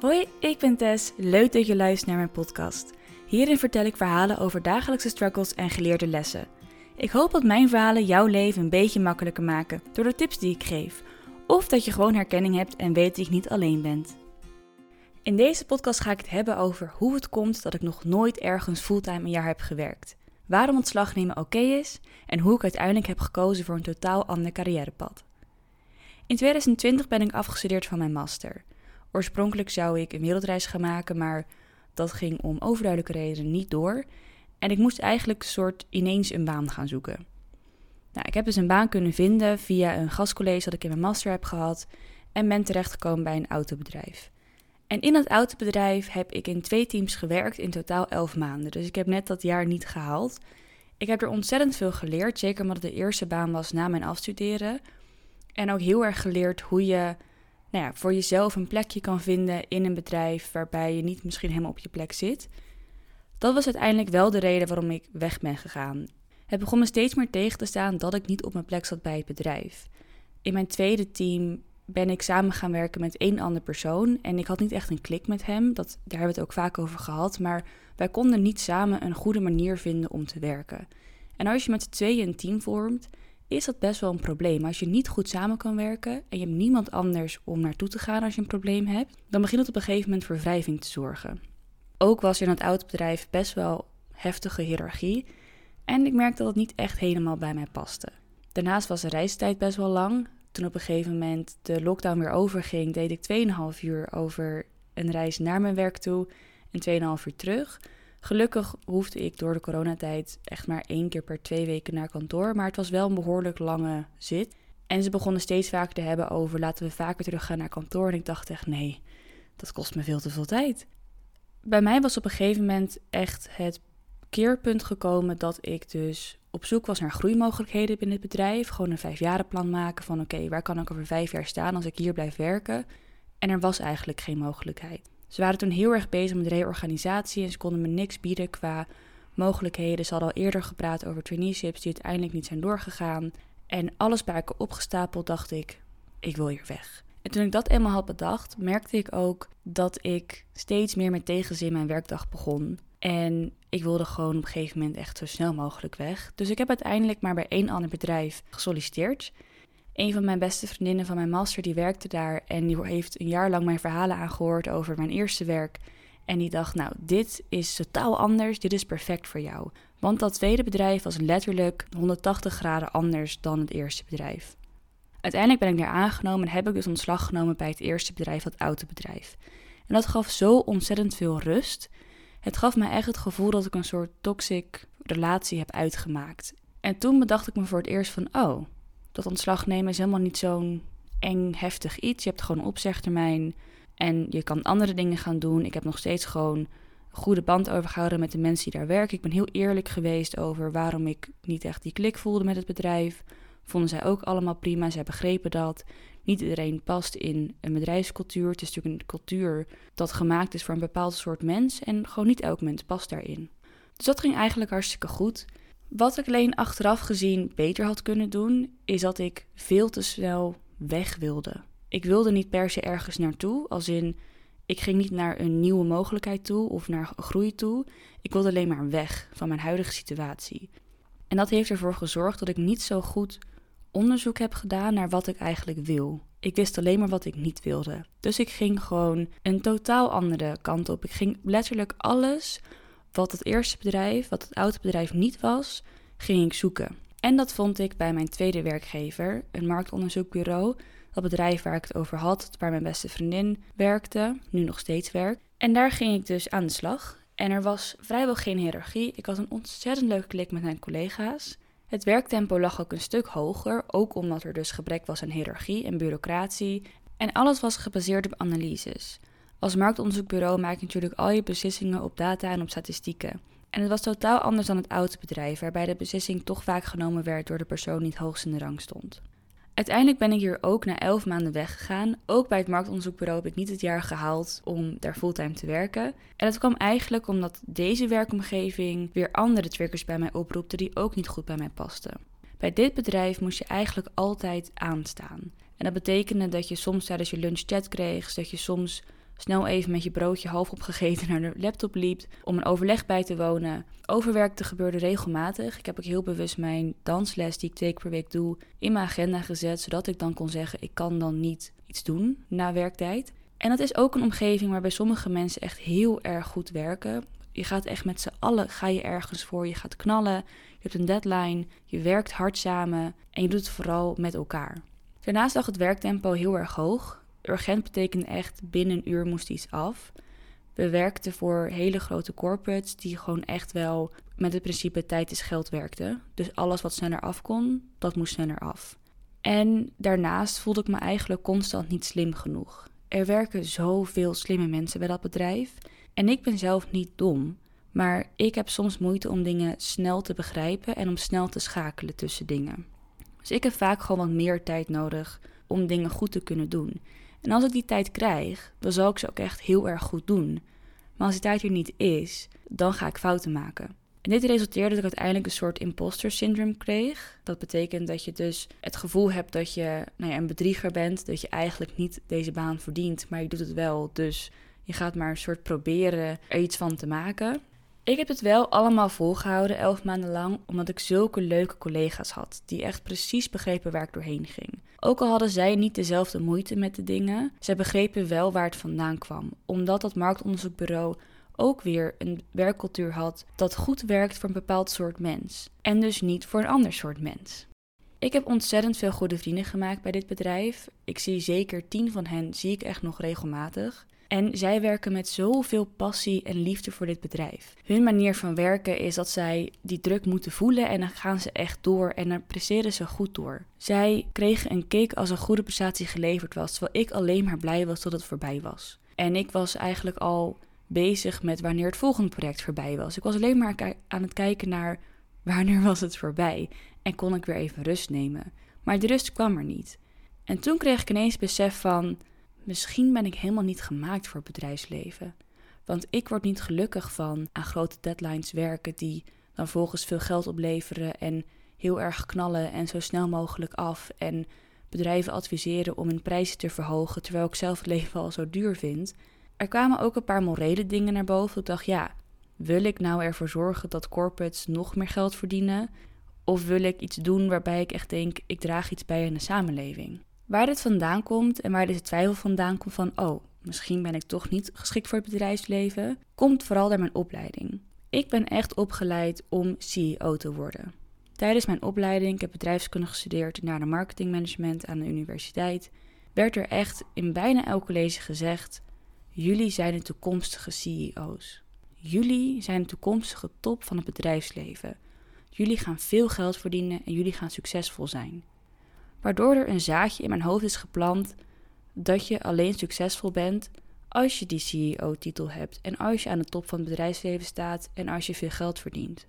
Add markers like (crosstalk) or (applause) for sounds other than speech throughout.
Hoi, ik ben Tess. Leuk dat je luistert naar mijn podcast. Hierin vertel ik verhalen over dagelijkse struggles en geleerde lessen. Ik hoop dat mijn verhalen jouw leven een beetje makkelijker maken door de tips die ik geef. Of dat je gewoon herkenning hebt en weet dat je niet alleen bent. In deze podcast ga ik het hebben over hoe het komt dat ik nog nooit ergens fulltime een jaar heb gewerkt. Waarom ontslag nemen oké is en hoe ik uiteindelijk heb gekozen voor een totaal ander carrièrepad. In 2020 ben ik afgestudeerd van mijn master. Oorspronkelijk zou ik een wereldreis gaan maken, maar dat ging om overduidelijke redenen niet door. En ik moest eigenlijk soort ineens een baan gaan zoeken. Nou, ik heb dus een baan kunnen vinden via een gastcollege dat ik in mijn master heb gehad en ben terechtgekomen bij een autobedrijf. En in dat autobedrijf heb ik in twee teams gewerkt, in totaal elf maanden. Dus ik heb net dat jaar niet gehaald. Ik heb er ontzettend veel geleerd, zeker omdat het de eerste baan was na mijn afstuderen. En ook heel erg geleerd hoe je nou ja, voor jezelf een plekje kan vinden in een bedrijf waarbij je niet misschien helemaal op je plek zit. Dat was uiteindelijk wel de reden waarom ik weg ben gegaan. Het begon me steeds meer tegen te staan dat ik niet op mijn plek zat bij het bedrijf. In mijn tweede team ben ik samen gaan werken met één andere persoon. En ik had niet echt een klik met hem. Dat, daar hebben we het ook vaak over gehad. Maar wij konden niet samen een goede manier vinden om te werken. En als je met z'n tweeën een team vormt, is dat best wel een probleem. Als je niet goed samen kan werken en je hebt niemand anders om naartoe te gaan als je een probleem hebt, dan begint het op een gegeven moment voor wrijving te zorgen. Ook was in het autobedrijf best wel heftige hiërarchie en ik merkte dat het niet echt helemaal bij mij paste. Daarnaast was de reistijd best wel lang. Toen op een gegeven moment de lockdown weer overging, deed ik 2,5 uur over een reis naar mijn werk toe en 2,5 uur terug. Gelukkig hoefde ik door de coronatijd echt maar één keer per twee weken naar kantoor, maar het was wel een behoorlijk lange zit. En ze begonnen steeds vaker te hebben over laten we vaker teruggaan naar kantoor. En ik dacht echt nee, dat kost me veel te veel tijd. Bij mij was op een gegeven moment echt het keerpunt gekomen dat ik dus op zoek was naar groeimogelijkheden binnen het bedrijf. Gewoon een vijfjarenplan maken van oké, waar kan ik over vijf jaar staan als ik hier blijf werken? En er was eigenlijk geen mogelijkheid. Ze waren toen heel erg bezig met reorganisatie en ze konden me niks bieden qua mogelijkheden. Ze hadden al eerder gepraat over traineeships die uiteindelijk niet zijn doorgegaan. En alles bij elkaar opgestapeld dacht ik, ik wil hier weg. En toen ik dat eenmaal had bedacht, merkte ik ook dat ik steeds meer met tegenzin mijn werkdag begon. En ik wilde gewoon op een gegeven moment echt zo snel mogelijk weg. Dus ik heb uiteindelijk maar bij één ander bedrijf gesolliciteerd. Een van mijn beste vriendinnen van mijn master die werkte daar en die heeft een jaar lang mijn verhalen aangehoord over mijn eerste werk. En die dacht, nou, dit is totaal anders, dit is perfect voor jou. Want dat tweede bedrijf was letterlijk 180 graden anders dan het eerste bedrijf. Uiteindelijk ben ik daar aangenomen en heb ik dus ontslag genomen bij het eerste bedrijf, dat autobedrijf. En dat gaf zo ontzettend veel rust. Het gaf me echt het gevoel dat ik een soort toxic relatie heb uitgemaakt. En toen bedacht ik me voor het eerst van, oh, dat ontslag nemen is helemaal niet zo'n eng, heftig iets. Je hebt gewoon een opzegtermijn en je kan andere dingen gaan doen. Ik heb nog steeds gewoon een goede band overgehouden met de mensen die daar werken. Ik ben heel eerlijk geweest over waarom ik niet echt die klik voelde met het bedrijf. Vonden zij ook allemaal prima. Zij begrepen dat. Niet iedereen past in een bedrijfscultuur. Het is natuurlijk een cultuur dat gemaakt is voor een bepaald soort mens. En gewoon niet elk mens past daarin. Dus dat ging eigenlijk hartstikke goed. Wat ik alleen achteraf gezien beter had kunnen doen, is dat ik veel te snel weg wilde. Ik wilde niet per se ergens naartoe, als in ik ging niet naar een nieuwe mogelijkheid toe of naar groei toe. Ik wilde alleen maar weg van mijn huidige situatie. En dat heeft ervoor gezorgd dat ik niet zo goed onderzoek heb gedaan naar wat ik eigenlijk wil. Ik wist alleen maar wat ik niet wilde. Dus ik ging gewoon een totaal andere kant op. Ik ging letterlijk alles wat het eerste bedrijf, wat het oude bedrijf niet was, ging ik zoeken. En dat vond ik bij mijn tweede werkgever, een marktonderzoekbureau. Dat bedrijf waar ik het over had, waar mijn beste vriendin werkte, nu nog steeds werkt. En daar ging ik dus aan de slag. En er was vrijwel geen hiërarchie. Ik had een ontzettend leuke klik met mijn collega's. Het werktempo lag ook een stuk hoger, ook omdat er dus gebrek was aan hiërarchie en bureaucratie. En alles was gebaseerd op analyses. Als marktonderzoekbureau maak je natuurlijk al je beslissingen op data en op statistieken. En het was totaal anders dan het oude bedrijf, waarbij de beslissing toch vaak genomen werd door de persoon die het hoogst in de rang stond. Uiteindelijk ben ik hier ook na elf maanden weggegaan. Ook bij het marktonderzoekbureau heb ik niet het jaar gehaald om daar fulltime te werken. En dat kwam eigenlijk omdat deze werkomgeving weer andere triggers bij mij oproepte die ook niet goed bij mij pasten. Bij dit bedrijf moest je eigenlijk altijd aanstaan. En dat betekende dat je soms tijdens je lunch chat kreeg, dat je soms snel even met je broodje half opgegeten naar de laptop liep om een overleg bij te wonen. Overwerkte gebeurde regelmatig. Ik heb ook heel bewust mijn dansles die ik twee keer per week doe in mijn agenda gezet, zodat ik dan kon zeggen ik kan dan niet iets doen na werktijd. En dat is ook een omgeving waarbij sommige mensen echt heel erg goed werken. Je gaat echt met z'n allen, ga je ergens voor, je gaat knallen, je hebt een deadline, je werkt hard samen en je doet het vooral met elkaar. Daarnaast lag het werktempo heel erg hoog. Urgent betekende echt binnen een uur moest iets af. We werkten voor hele grote corporates die gewoon echt wel met het principe tijd is geld werkten. Dus alles wat sneller af kon, dat moest sneller af. En daarnaast voelde ik me eigenlijk constant niet slim genoeg. Er werken zoveel slimme mensen bij dat bedrijf. En ik ben zelf niet dom. Maar ik heb soms moeite om dingen snel te begrijpen en om snel te schakelen tussen dingen. Dus ik heb vaak gewoon wat meer tijd nodig om dingen goed te kunnen doen. En als ik die tijd krijg, dan zal ik ze ook echt heel erg goed doen. Maar als die tijd er niet is, dan ga ik fouten maken. En dit resulteerde dat ik uiteindelijk een soort imposter syndrome kreeg. Dat betekent dat je dus het gevoel hebt dat je nou ja, een bedrieger bent, dat je eigenlijk niet deze baan verdient, maar je doet het wel. Dus je gaat maar een soort proberen er iets van te maken. Ik heb het wel allemaal volgehouden, elf maanden lang, omdat ik zulke leuke collega's had, die echt precies begrepen waar ik doorheen ging. Ook al hadden zij niet dezelfde moeite met de dingen, zij begrepen wel waar het vandaan kwam, omdat dat marktonderzoekbureau ook weer een werkcultuur had dat goed werkt voor een bepaald soort mens en dus niet voor een ander soort mens. Ik heb ontzettend veel goede vrienden gemaakt bij dit bedrijf. Ik zie zeker tien van hen zie ik echt nog regelmatig. En zij werken met zoveel passie en liefde voor dit bedrijf. Hun manier van werken is dat zij die druk moeten voelen en dan gaan ze echt door en dan presteren ze goed door. Zij kregen een kick als een goede prestatie geleverd was, terwijl ik alleen maar blij was dat het voorbij was. En ik was eigenlijk al bezig met wanneer het volgende project voorbij was. Ik was alleen maar aan het kijken naar wanneer was het voorbij en kon ik weer even rust nemen. Maar de rust kwam er niet. En toen kreeg ik ineens besef van misschien ben ik helemaal niet gemaakt voor het bedrijfsleven. Want ik word niet gelukkig van aan grote deadlines werken die dan volgens veel geld opleveren en heel erg knallen en zo snel mogelijk af en bedrijven adviseren om hun prijzen te verhogen terwijl ik zelf het leven al zo duur vind. Er kwamen ook een paar morele dingen naar boven. Ik dacht, ja, wil ik nou ervoor zorgen dat corporates nog meer geld verdienen? Of wil ik iets doen waarbij ik echt denk, ik draag iets bij in de samenleving? Waar dit vandaan komt en waar deze twijfel vandaan komt van, oh, misschien ben ik toch niet geschikt voor het bedrijfsleven, komt vooral door mijn opleiding. Ik ben echt opgeleid om CEO te worden. Tijdens mijn opleiding, ik heb bedrijfskunde gestudeerd naar de marketingmanagement aan de universiteit, werd er echt in bijna elk college gezegd: jullie zijn de toekomstige CEO's. Jullie zijn de toekomstige top van het bedrijfsleven. Jullie gaan veel geld verdienen en jullie gaan succesvol zijn waardoor er een zaadje in mijn hoofd is geplant dat je alleen succesvol bent als je die CEO-titel hebt en als je aan de top van het bedrijfsleven staat en als je veel geld verdient.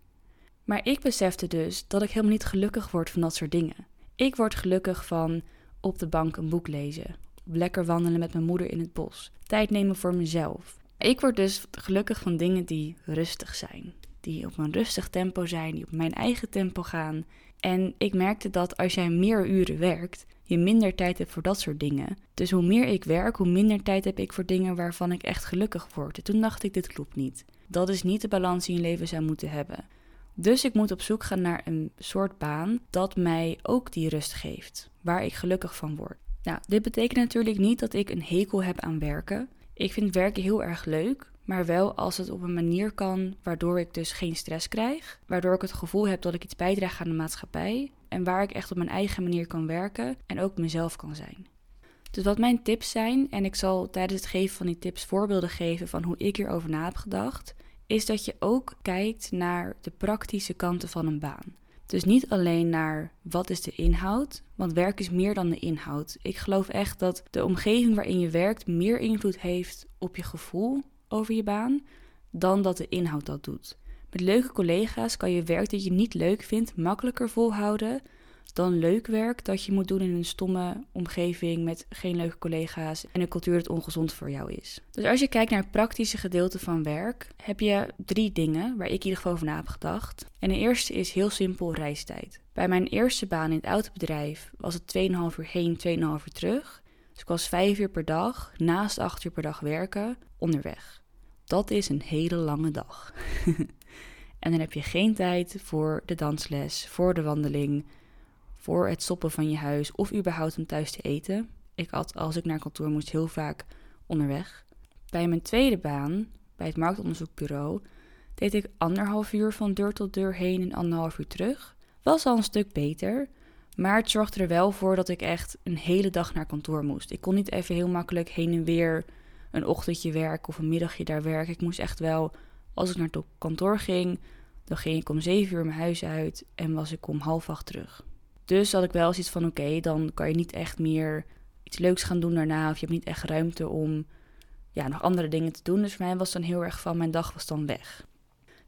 Maar ik besefte dus dat ik helemaal niet gelukkig word van dat soort dingen. Ik word gelukkig van op de bank een boek lezen, lekker wandelen met mijn moeder in het bos, tijd nemen voor mezelf. Ik word dus gelukkig van dingen die rustig zijn, die op een rustig tempo zijn, die op mijn eigen tempo gaan en ik merkte dat als jij meer uren werkt, je minder tijd hebt voor dat soort dingen. Dus hoe meer ik werk, hoe minder tijd heb ik voor dingen waarvan ik echt gelukkig word. En toen dacht ik, dit klopt niet. Dat is niet de balans die je leven zou moeten hebben. Dus ik moet op zoek gaan naar een soort baan dat mij ook die rust geeft, waar ik gelukkig van word. Nou, dit betekent natuurlijk niet dat ik een hekel heb aan werken. Ik vind werken heel erg leuk, maar wel als het op een manier kan waardoor ik dus geen stress krijg, waardoor ik het gevoel heb dat ik iets bijdraag aan de maatschappij en waar ik echt op mijn eigen manier kan werken en ook mezelf kan zijn. Dus wat mijn tips zijn, en ik zal tijdens het geven van die tips voorbeelden geven van hoe ik hierover na heb gedacht, is dat je ook kijkt naar de praktische kanten van een baan. Dus niet alleen naar wat is de inhoud, want werk is meer dan de inhoud. Ik geloof echt dat de omgeving waarin je werkt meer invloed heeft op je gevoel over je baan dan dat de inhoud dat doet. Met leuke collega's kan je werk dat je niet leuk vindt makkelijker volhouden dan leuk werk dat je moet doen in een stomme omgeving met geen leuke collega's en een cultuur dat ongezond voor jou is. Dus als je kijkt naar het praktische gedeelte van werk, heb je drie dingen waar ik in ieder geval over heb gedacht. En de eerste is heel simpel reistijd. Bij mijn eerste baan in het autobedrijf was het 2,5 uur heen, 2,5 uur terug. Dus ik was vijf uur per dag, naast acht uur per dag werken, onderweg. Dat is een hele lange dag. (laughs) en dan heb je geen tijd voor de dansles, voor de wandeling, voor het stoppen van je huis of überhaupt om thuis te eten. Ik had als ik naar kantoor moest heel vaak onderweg. Bij mijn tweede baan, bij het marktonderzoekbureau, deed ik anderhalf uur van deur tot deur heen en anderhalf uur terug. Was al een stuk beter, maar het zorgde er wel voor dat ik echt een hele dag naar kantoor moest. Ik kon niet even heel makkelijk heen en weer een ochtendje werken of een middagje daar werken. Ik moest echt wel, als ik naar het kantoor ging, dan ging ik om zeven uur mijn huis uit en was ik om half acht terug. Dus had ik wel zoiets van: oké, dan kan je niet echt meer iets leuks gaan doen daarna. Of je hebt niet echt ruimte om ja, nog andere dingen te doen. Dus voor mij was dan heel erg van: mijn dag was dan weg.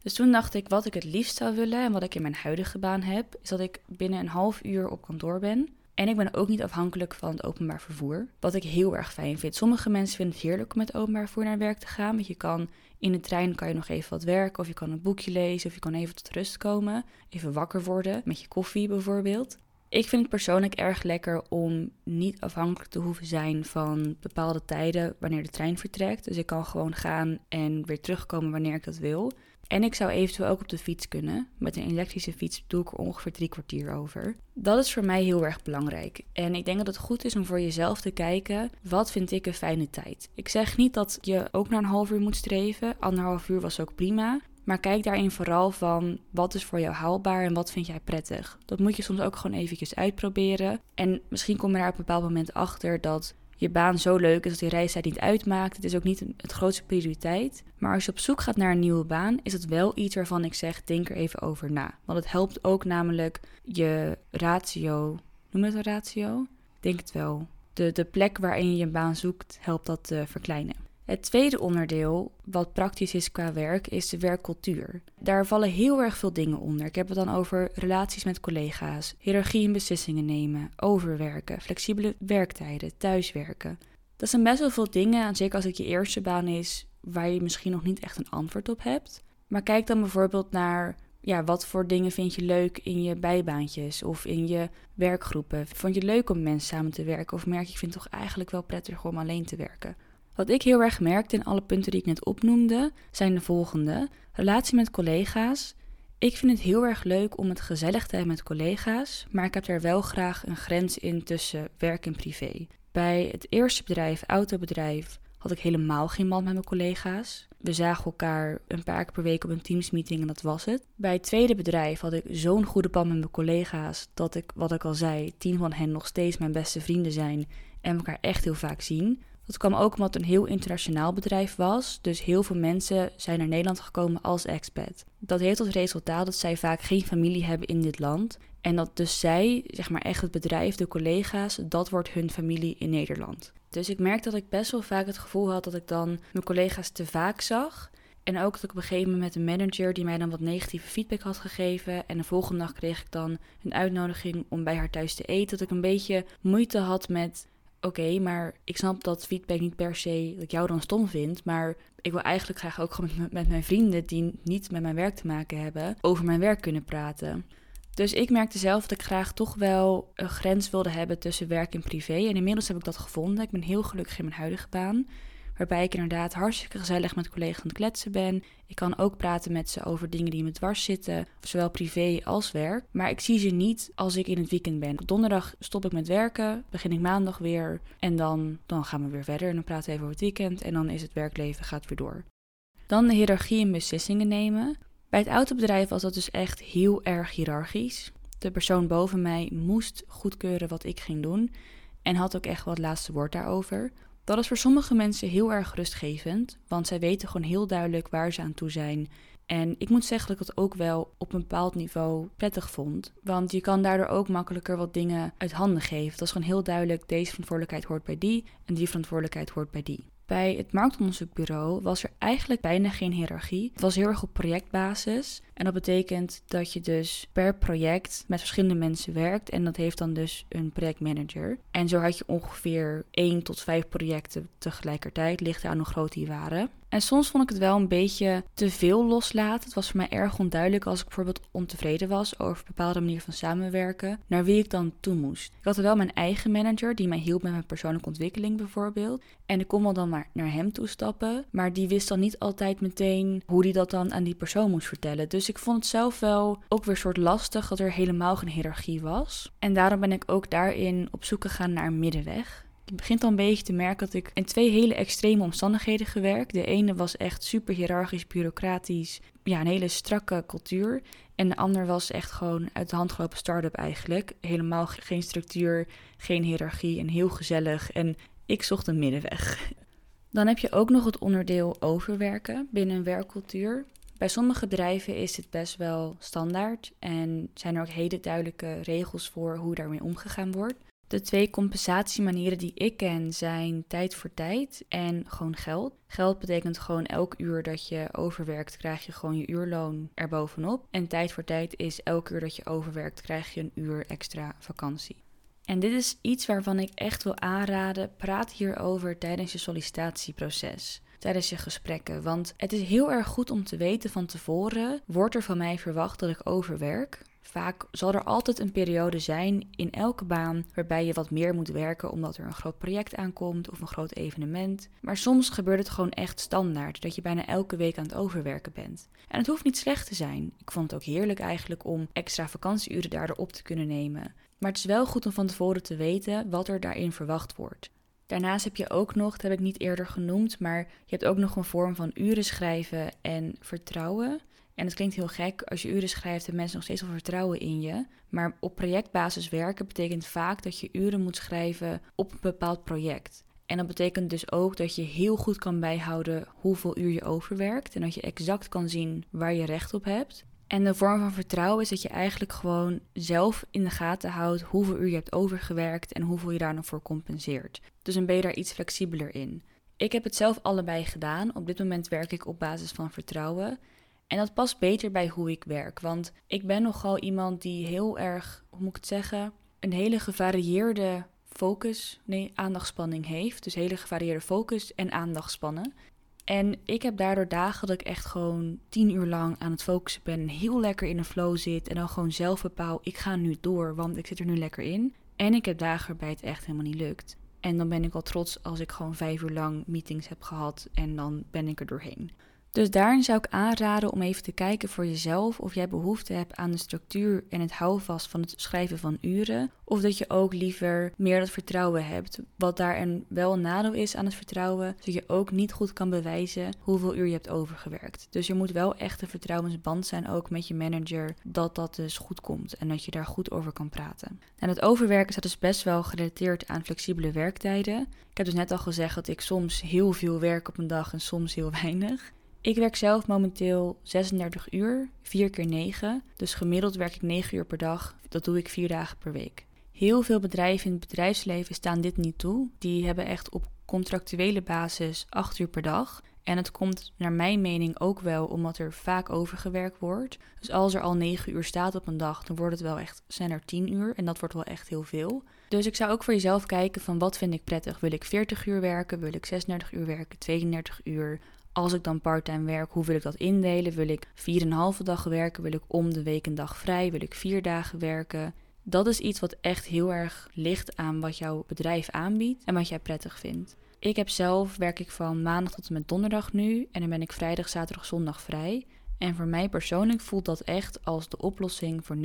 Dus toen dacht ik, wat ik het liefst zou willen en wat ik in mijn huidige baan heb, is dat ik binnen een half uur op kantoor ben. En ik ben ook niet afhankelijk van het openbaar vervoer. Wat ik heel erg fijn vind. Sommige mensen vinden het heerlijk om met openbaar vervoer naar werk te gaan. Want je kan in de trein kan je nog even wat werken. Of je kan een boekje lezen. Of je kan even tot rust komen. Even wakker worden. Met je koffie bijvoorbeeld. Ik vind het persoonlijk erg lekker om niet afhankelijk te hoeven zijn van bepaalde tijden wanneer de trein vertrekt. Dus ik kan gewoon gaan en weer terugkomen wanneer ik dat wil. En ik zou eventueel ook op de fiets kunnen. Met een elektrische fiets doe ik er ongeveer drie kwartier over. Dat is voor mij heel erg belangrijk. En ik denk dat het goed is om voor jezelf te kijken: wat vind ik een fijne tijd? Ik zeg niet dat je ook naar een half uur moet streven. Anderhalf uur was ook prima. Maar kijk daarin vooral van wat is voor jou haalbaar en wat vind jij prettig. Dat moet je soms ook gewoon eventjes uitproberen. En misschien kom je daar op een bepaald moment achter dat je baan zo leuk is dat die reistijd niet uitmaakt. Het is ook niet het grootste prioriteit. Maar als je op zoek gaat naar een nieuwe baan, is het wel iets waarvan ik zeg: denk er even over na. Want het helpt ook namelijk je ratio. Noem het een ratio? Denk het wel. De, de plek waarin je je baan zoekt, helpt dat te verkleinen. Het tweede onderdeel, wat praktisch is qua werk, is de werkcultuur. Daar vallen heel erg veel dingen onder. Ik heb het dan over relaties met collega's, hiërarchie en beslissingen nemen, overwerken, flexibele werktijden, thuiswerken. Dat zijn best wel veel dingen, zeker als het je eerste baan is, waar je misschien nog niet echt een antwoord op hebt. Maar kijk dan bijvoorbeeld naar ja, wat voor dingen vind je leuk in je bijbaantjes of in je werkgroepen? Vond je leuk om mensen samen te werken of merk je, ik het toch eigenlijk wel prettig om alleen te werken? Wat ik heel erg merkte in alle punten die ik net opnoemde, zijn de volgende. Relatie met collega's. Ik vind het heel erg leuk om het gezellig te hebben met collega's, maar ik heb er wel graag een grens in tussen werk en privé. Bij het eerste bedrijf, autobedrijf, had ik helemaal geen band met mijn collega's. We zagen elkaar een paar keer per week op een teamsmeeting en dat was het. Bij het tweede bedrijf had ik zo'n goede band met mijn collega's dat ik, wat ik al zei, tien van hen nog steeds mijn beste vrienden zijn en elkaar echt heel vaak zien. Dat kwam ook omdat het een heel internationaal bedrijf was. Dus heel veel mensen zijn naar Nederland gekomen als expat. Dat heeft als resultaat dat zij vaak geen familie hebben in dit land. En dat dus zij, zeg maar echt het bedrijf, de collega's, dat wordt hun familie in Nederland. Dus ik merkte dat ik best wel vaak het gevoel had dat ik dan mijn collega's te vaak zag. En ook dat ik op een gegeven moment met een manager die mij dan wat negatieve feedback had gegeven. En de volgende dag kreeg ik dan een uitnodiging om bij haar thuis te eten. Dat ik een beetje moeite had met oké, maar ik snap dat feedback niet per se dat ik jou dan stom vind. Maar ik wil eigenlijk graag ook gewoon met, met mijn vrienden die niet met mijn werk te maken hebben, over mijn werk kunnen praten. Dus ik merkte zelf dat ik graag toch wel een grens wilde hebben tussen werk en privé. En inmiddels heb ik dat gevonden. Ik ben heel gelukkig in mijn huidige baan. Waarbij ik inderdaad hartstikke gezellig met collega's aan het kletsen ben. Ik kan ook praten met ze over dingen die me dwars zitten, zowel privé als werk. Maar ik zie ze niet als ik in het weekend ben. Donderdag stop ik met werken, begin ik maandag weer en dan, dan gaan we weer verder. En dan praten we even over het weekend en dan is het werkleven gaat weer door. Dan de hiërarchie en beslissingen nemen. Bij het autobedrijf was dat dus echt heel erg hiërarchisch. De persoon boven mij moest goedkeuren wat ik ging doen en had ook echt wel het laatste woord daarover. Dat is voor sommige mensen heel erg rustgevend, want zij weten gewoon heel duidelijk waar ze aan toe zijn. En ik moet zeggen dat ik het ook wel op een bepaald niveau prettig vond. Want je kan daardoor ook makkelijker wat dingen uit handen geven. Dat is gewoon heel duidelijk, deze verantwoordelijkheid hoort bij die en die verantwoordelijkheid hoort bij die. Bij het marktonderzoekbureau was er eigenlijk bijna geen hiërarchie. Het was heel erg op projectbasis. En dat betekent dat je dus per project met verschillende mensen werkt. En dat heeft dan dus een projectmanager. En zo had je ongeveer 1 tot 5 projecten tegelijkertijd, ligt aan hoe groot die waren. En soms vond ik het wel een beetje te veel loslaten. Het was voor mij erg onduidelijk als ik bijvoorbeeld ontevreden was over een bepaalde manier van samenwerken, naar wie ik dan toe moest. Ik had wel mijn eigen manager die mij hielp met mijn persoonlijke ontwikkeling bijvoorbeeld. En ik kon wel dan maar naar hem toe stappen, maar die wist dan niet altijd meteen hoe hij dat dan aan die persoon moest vertellen. Dus ik vond het zelf wel ook weer soort lastig dat er helemaal geen hiërarchie was. En daarom ben ik ook daarin op zoek gegaan naar een middenweg. Ik begint al een beetje te merken dat ik in twee hele extreme omstandigheden gewerkt. De ene was echt super hiërarchisch, bureaucratisch. Ja, een hele strakke cultuur. En de ander was echt gewoon uit de hand gelopen start-up eigenlijk. Helemaal geen structuur, geen hiërarchie en heel gezellig. En ik zocht een middenweg. (laughs) Dan heb je ook nog het onderdeel overwerken binnen een werkcultuur. Bij sommige bedrijven is dit best wel standaard en zijn er ook hele duidelijke regels voor hoe daarmee omgegaan wordt. De twee compensatiemanieren die ik ken zijn tijd voor tijd en gewoon geld. Geld betekent gewoon elk uur dat je overwerkt, krijg je gewoon je uurloon erbovenop. En tijd voor tijd is elk uur dat je overwerkt, krijg je een uur extra vakantie. En dit is iets waarvan ik echt wil aanraden. Praat hierover tijdens je sollicitatieproces tijdens je gesprekken. Want het is heel erg goed om te weten van tevoren: wordt er van mij verwacht dat ik overwerk? Vaak zal er altijd een periode zijn in elke baan waarbij je wat meer moet werken omdat er een groot project aankomt of een groot evenement. Maar soms gebeurt het gewoon echt standaard dat je bijna elke week aan het overwerken bent. En het hoeft niet slecht te zijn. Ik vond het ook heerlijk eigenlijk om extra vakantieuren daardoor op te kunnen nemen. Maar het is wel goed om van tevoren te weten wat er daarin verwacht wordt. Daarnaast heb je ook nog, dat heb ik niet eerder genoemd, maar je hebt ook nog een vorm van uren schrijven en vertrouwen. En het klinkt heel gek, als je uren schrijft hebben mensen nog steeds wel vertrouwen in je. Maar op projectbasis werken betekent vaak dat je uren moet schrijven op een bepaald project. En dat betekent dus ook dat je heel goed kan bijhouden hoeveel uur je overwerkt. En dat je exact kan zien waar je recht op hebt. En de vorm van vertrouwen is dat je eigenlijk gewoon zelf in de gaten houdt hoeveel uur je hebt overgewerkt en hoeveel je daar nog voor compenseert. Dus dan ben je daar iets flexibeler in. Ik heb het zelf allebei gedaan. Op dit moment werk ik op basis van vertrouwen. En dat past beter bij hoe ik werk. Want ik ben nogal iemand die heel erg, hoe moet ik het zeggen, een hele gevarieerde focus, nee, aandachtspanning heeft. Dus hele gevarieerde focus en aandachtspannen. En ik heb daardoor dagen dat ik echt gewoon tien uur lang aan het focussen ben. En heel lekker in een flow zit. En dan gewoon zelf bepaal, ik ga nu door, want ik zit er nu lekker in. En ik heb dagen waarbij het echt helemaal niet lukt. En dan ben ik al trots als ik gewoon vijf uur lang meetings heb gehad. En dan ben ik er doorheen. Dus daarin zou ik aanraden om even te kijken voor jezelf of jij behoefte hebt aan de structuur en het houvast van het schrijven van uren. Of dat je ook liever meer dat vertrouwen hebt. Wat daar wel een nadeel is aan het vertrouwen, dat je ook niet goed kan bewijzen hoeveel uur je hebt overgewerkt. Dus er moet wel echt een vertrouwensband zijn, ook met je manager, dat dat dus goed komt en dat je daar goed over kan praten. En het overwerken staat dus best wel gerelateerd aan flexibele werktijden. Ik heb dus net al gezegd dat ik soms heel veel werk op een dag en soms heel weinig. Ik werk zelf momenteel 36 uur, 4 keer 9. Dus gemiddeld werk ik 9 uur per dag. Dat doe ik 4 dagen per week. Heel veel bedrijven in het bedrijfsleven staan dit niet toe. Die hebben echt op contractuele basis 8 uur per dag. En het komt naar mijn mening ook wel omdat er vaak overgewerkt wordt. Dus als er al 9 uur staat op een dag, dan wordt het wel echt sneller 10 uur. En dat wordt wel echt heel veel. Dus ik zou ook voor jezelf kijken van wat vind ik prettig. Wil ik 40 uur werken? Wil ik 36 uur werken? 32 uur? Als ik dan parttime werk, hoe wil ik dat indelen? Wil ik 4,5 dag werken? Wil ik om de week een dag vrij? Wil ik vier dagen werken? Dat is iets wat echt heel erg ligt aan wat jouw bedrijf aanbiedt en wat jij prettig vindt. Ik heb zelf, werk ik van maandag tot en met donderdag nu en dan ben ik vrijdag, zaterdag, zondag vrij. En voor mij persoonlijk voelt dat echt als de oplossing voor 99%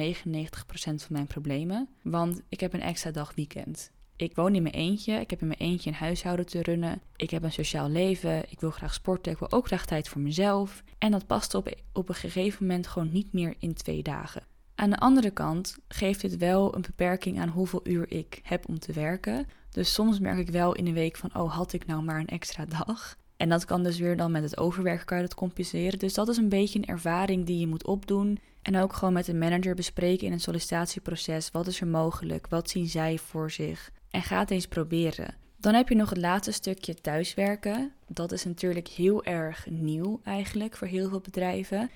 van mijn problemen, want ik heb een extra dag weekend. Ik woon in mijn eentje. Ik heb in mijn eentje een huishouden te runnen. Ik heb een sociaal leven. Ik wil graag sporten. Ik wil ook graag tijd voor mezelf. En dat past op, op een gegeven moment gewoon niet meer in twee dagen. Aan de andere kant geeft dit wel een beperking aan hoeveel uur ik heb om te werken. Dus soms merk ik wel in een week van, oh, had ik nou maar een extra dag. En dat kan dus weer dan met het overwerken kan je dat compenseren. Dus dat is een beetje een ervaring die je moet opdoen. En ook gewoon met de manager bespreken in een sollicitatieproces. Wat is er mogelijk? Wat zien zij voor zich? En ga het eens proberen. Dan heb je nog het laatste stukje thuiswerken. Dat is natuurlijk heel erg nieuw eigenlijk voor heel veel bedrijven.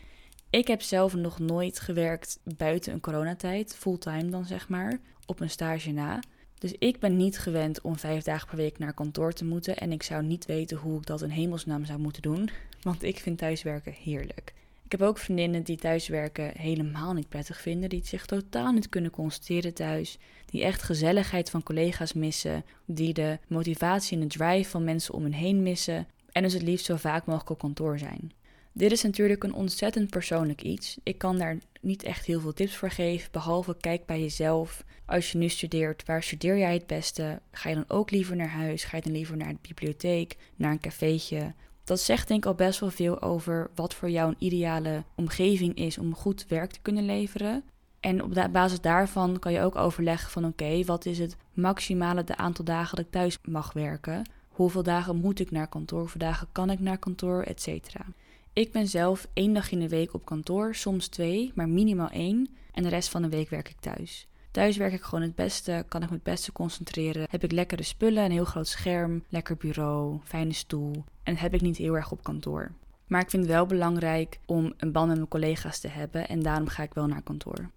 Ik heb zelf nog nooit gewerkt buiten een coronatijd, fulltime dan zeg maar, op een stage na. Dus ik ben niet gewend om vijf dagen per week naar kantoor te moeten en ik zou niet weten hoe ik dat in hemelsnaam zou moeten doen, want ik vind thuiswerken heerlijk. Ik heb ook vriendinnen die thuiswerken helemaal niet prettig vinden, die zich totaal niet kunnen concentreren thuis, die echt gezelligheid van collega's missen, die de motivatie en de drive van mensen om hen heen missen en dus het liefst zo vaak mogelijk op kantoor zijn. Dit is natuurlijk een ontzettend persoonlijk iets. Ik kan daar niet echt heel veel tips voor geven, behalve kijk bij jezelf. Als je nu studeert, waar studeer jij het beste? Ga je dan ook liever naar huis? Ga je dan liever naar de bibliotheek, naar een cafeetje? Dat zegt denk ik al best wel veel over wat voor jou een ideale omgeving is om goed werk te kunnen leveren. En op basis daarvan kan je ook overleggen van oké, wat is het maximale de aantal dagen dat ik thuis mag werken? Hoeveel dagen moet ik naar kantoor? Hoeveel dagen kan ik naar kantoor? Etcetera. Ik ben zelf één dag in de week op kantoor, soms twee, maar minimaal één. En de rest van de week werk ik thuis. Thuis werk ik gewoon het beste, kan ik me het beste concentreren. Heb ik lekkere spullen, een heel groot scherm, lekker bureau, fijne stoel. En dat heb ik niet heel erg op kantoor. Maar ik vind het wel belangrijk om een band met mijn collega's te hebben en daarom ga ik wel naar kantoor.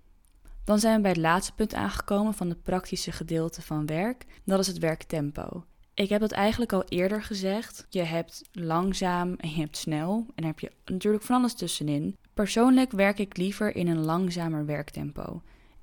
Dan zijn we bij het laatste punt aangekomen van het praktische gedeelte van werk. Dat is het werktempo. Ik heb het eigenlijk al eerder gezegd. Je hebt langzaam en je hebt snel. En daar heb je natuurlijk van alles tussenin. Persoonlijk werk ik liever in een langzamer werktempo.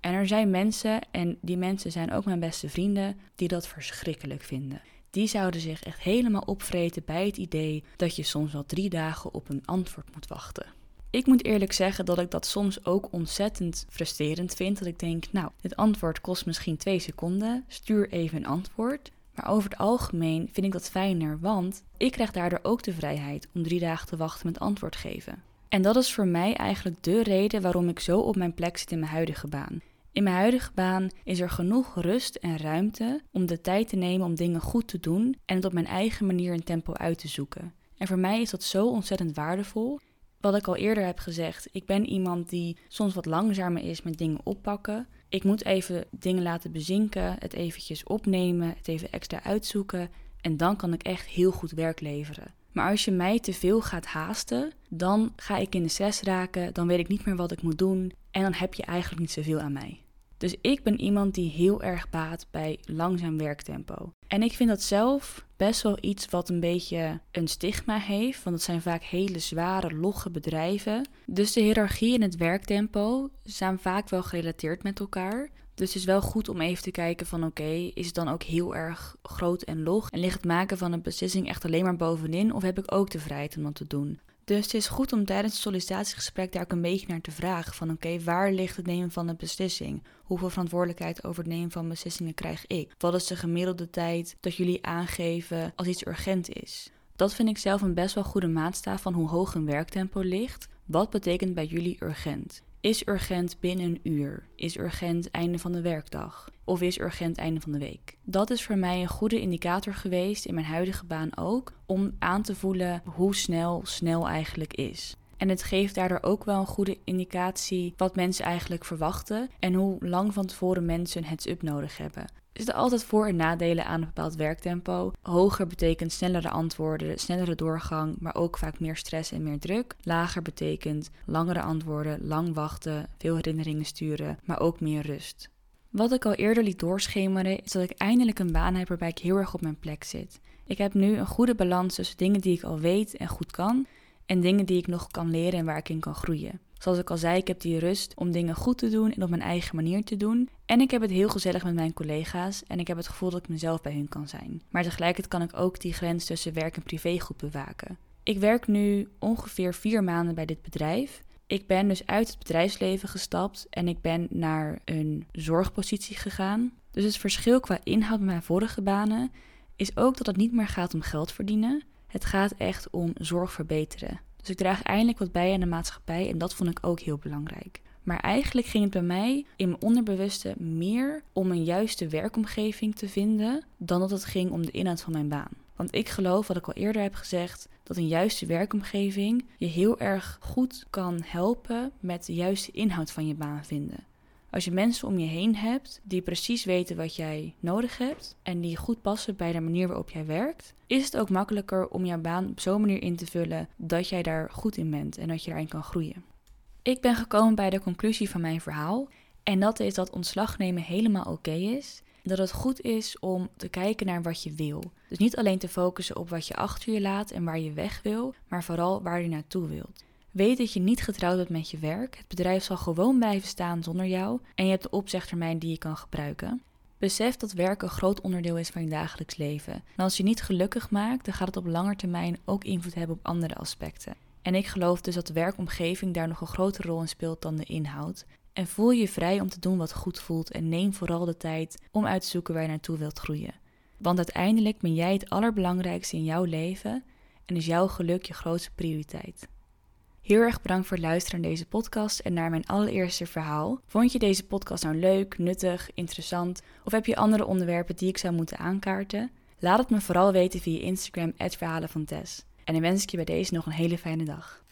En er zijn mensen, en die mensen zijn ook mijn beste vrienden, die dat verschrikkelijk vinden. Die zouden zich echt helemaal opvreten bij het idee dat je soms wel drie dagen op een antwoord moet wachten. Ik moet eerlijk zeggen dat ik dat soms ook ontzettend frustrerend vind. Dat ik denk, nou, dit antwoord kost misschien twee seconden. Stuur even een antwoord. Maar over het algemeen vind ik dat fijner, want ik krijg daardoor ook de vrijheid om drie dagen te wachten met antwoord geven. En dat is voor mij eigenlijk de reden waarom ik zo op mijn plek zit in mijn huidige baan. In mijn huidige baan is er genoeg rust en ruimte om de tijd te nemen om dingen goed te doen en het op mijn eigen manier en tempo uit te zoeken. En voor mij is dat zo ontzettend waardevol. Wat ik al eerder heb gezegd, ik ben iemand die soms wat langzamer is met dingen oppakken. Ik moet even dingen laten bezinken, het eventjes opnemen, het even extra uitzoeken en dan kan ik echt heel goed werk leveren. Maar als je mij te veel gaat haasten, dan ga ik in de stress raken, dan weet ik niet meer wat ik moet doen en dan heb je eigenlijk niet zoveel aan mij. Dus ik ben iemand die heel erg baat bij langzaam werktempo. En ik vind dat zelf best wel iets wat een beetje een stigma heeft, want het zijn vaak hele zware, logge bedrijven. Dus de hiërarchie en het werktempo zijn vaak wel gerelateerd met elkaar. Dus het is wel goed om even te kijken van oké, is het dan ook heel erg groot en log? En ligt het maken van een beslissing echt alleen maar bovenin? Of heb ik ook de vrijheid om dat te doen? Dus het is goed om tijdens het sollicitatiegesprek daar ook een beetje naar te vragen van oké, waar ligt het nemen van een beslissing? Hoeveel verantwoordelijkheid over het nemen van beslissingen krijg ik? Wat is de gemiddelde tijd dat jullie aangeven als iets urgent is? Dat vind ik zelf een best wel goede maatstaf van hoe hoog een werktempo ligt. Wat betekent bij jullie urgent? Is urgent binnen een uur? Is urgent einde van de werkdag? Of is urgent einde van de week? Dat is voor mij een goede indicator geweest in mijn huidige baan ook, om aan te voelen hoe snel snel eigenlijk is. En het geeft daardoor ook wel een goede indicatie wat mensen eigenlijk verwachten en hoe lang van tevoren mensen een heads-up nodig hebben. Er zitten altijd voor- en nadelen aan een bepaald werktempo. Hoger betekent snellere antwoorden, snellere doorgang, maar ook vaak meer stress en meer druk. Lager betekent langere antwoorden, lang wachten, veel herinneringen sturen, maar ook meer rust. Wat ik al eerder liet doorschemeren is dat ik eindelijk een baan heb waarbij ik heel erg op mijn plek zit. Ik heb nu een goede balans tussen dingen die ik al weet en goed kan en dingen die ik nog kan leren en waar ik in kan groeien. Zoals ik al zei, ik heb die rust om dingen goed te doen en op mijn eigen manier te doen. En ik heb het heel gezellig met mijn collega's en ik heb het gevoel dat ik mezelf bij hun kan zijn. Maar tegelijkertijd kan ik ook die grens tussen werk en privé goed bewaken. Ik werk nu ongeveer vier maanden bij dit bedrijf. Ik ben dus uit het bedrijfsleven gestapt en ik ben naar een zorgpositie gegaan. Dus het verschil qua inhoud met mijn vorige banen is ook dat het niet meer gaat om geld verdienen. Het gaat echt om zorg verbeteren. Dus ik draag eindelijk wat bij aan de maatschappij en dat vond ik ook heel belangrijk. Maar eigenlijk ging het bij mij in mijn onderbewuste meer om een juiste werkomgeving te vinden dan dat het ging om de inhoud van mijn baan. Want ik geloof, wat ik al eerder heb gezegd, dat een juiste werkomgeving je heel erg goed kan helpen met de juiste inhoud van je baan vinden. Als je mensen om je heen hebt die precies weten wat jij nodig hebt en die goed passen bij de manier waarop jij werkt, is het ook makkelijker om jouw baan op zo'n manier in te vullen dat jij daar goed in bent en dat je daarin kan groeien. Ik ben gekomen bij de conclusie van mijn verhaal en dat is dat ontslag nemen helemaal oké is. dat het goed is om te kijken naar wat je wil. Dus niet alleen te focussen op wat je achter je laat en waar je weg wil, maar vooral waar je naartoe wilt. Weet dat je niet getrouwd bent met je werk. Het bedrijf zal gewoon blijven staan zonder jou en je hebt de opzegtermijn die je kan gebruiken. Besef dat werk een groot onderdeel is van je dagelijks leven. En als je niet gelukkig maakt, dan gaat het op lange termijn ook invloed hebben op andere aspecten. En ik geloof dus dat de werkomgeving daar nog een grotere rol in speelt dan de inhoud. En voel je vrij om te doen wat goed voelt en neem vooral de tijd om uit te zoeken waar je naartoe wilt groeien. Want uiteindelijk ben jij het allerbelangrijkste in jouw leven en is jouw geluk je grootste prioriteit. Heel erg bedankt voor het luisteren naar deze podcast en naar mijn allereerste verhaal. Vond je deze podcast nou leuk, nuttig, interessant of heb je andere onderwerpen die ik zou moeten aankaarten? Laat het me vooral weten via Instagram, Verhalen van Tess. En dan wens ik je bij deze nog een hele fijne dag.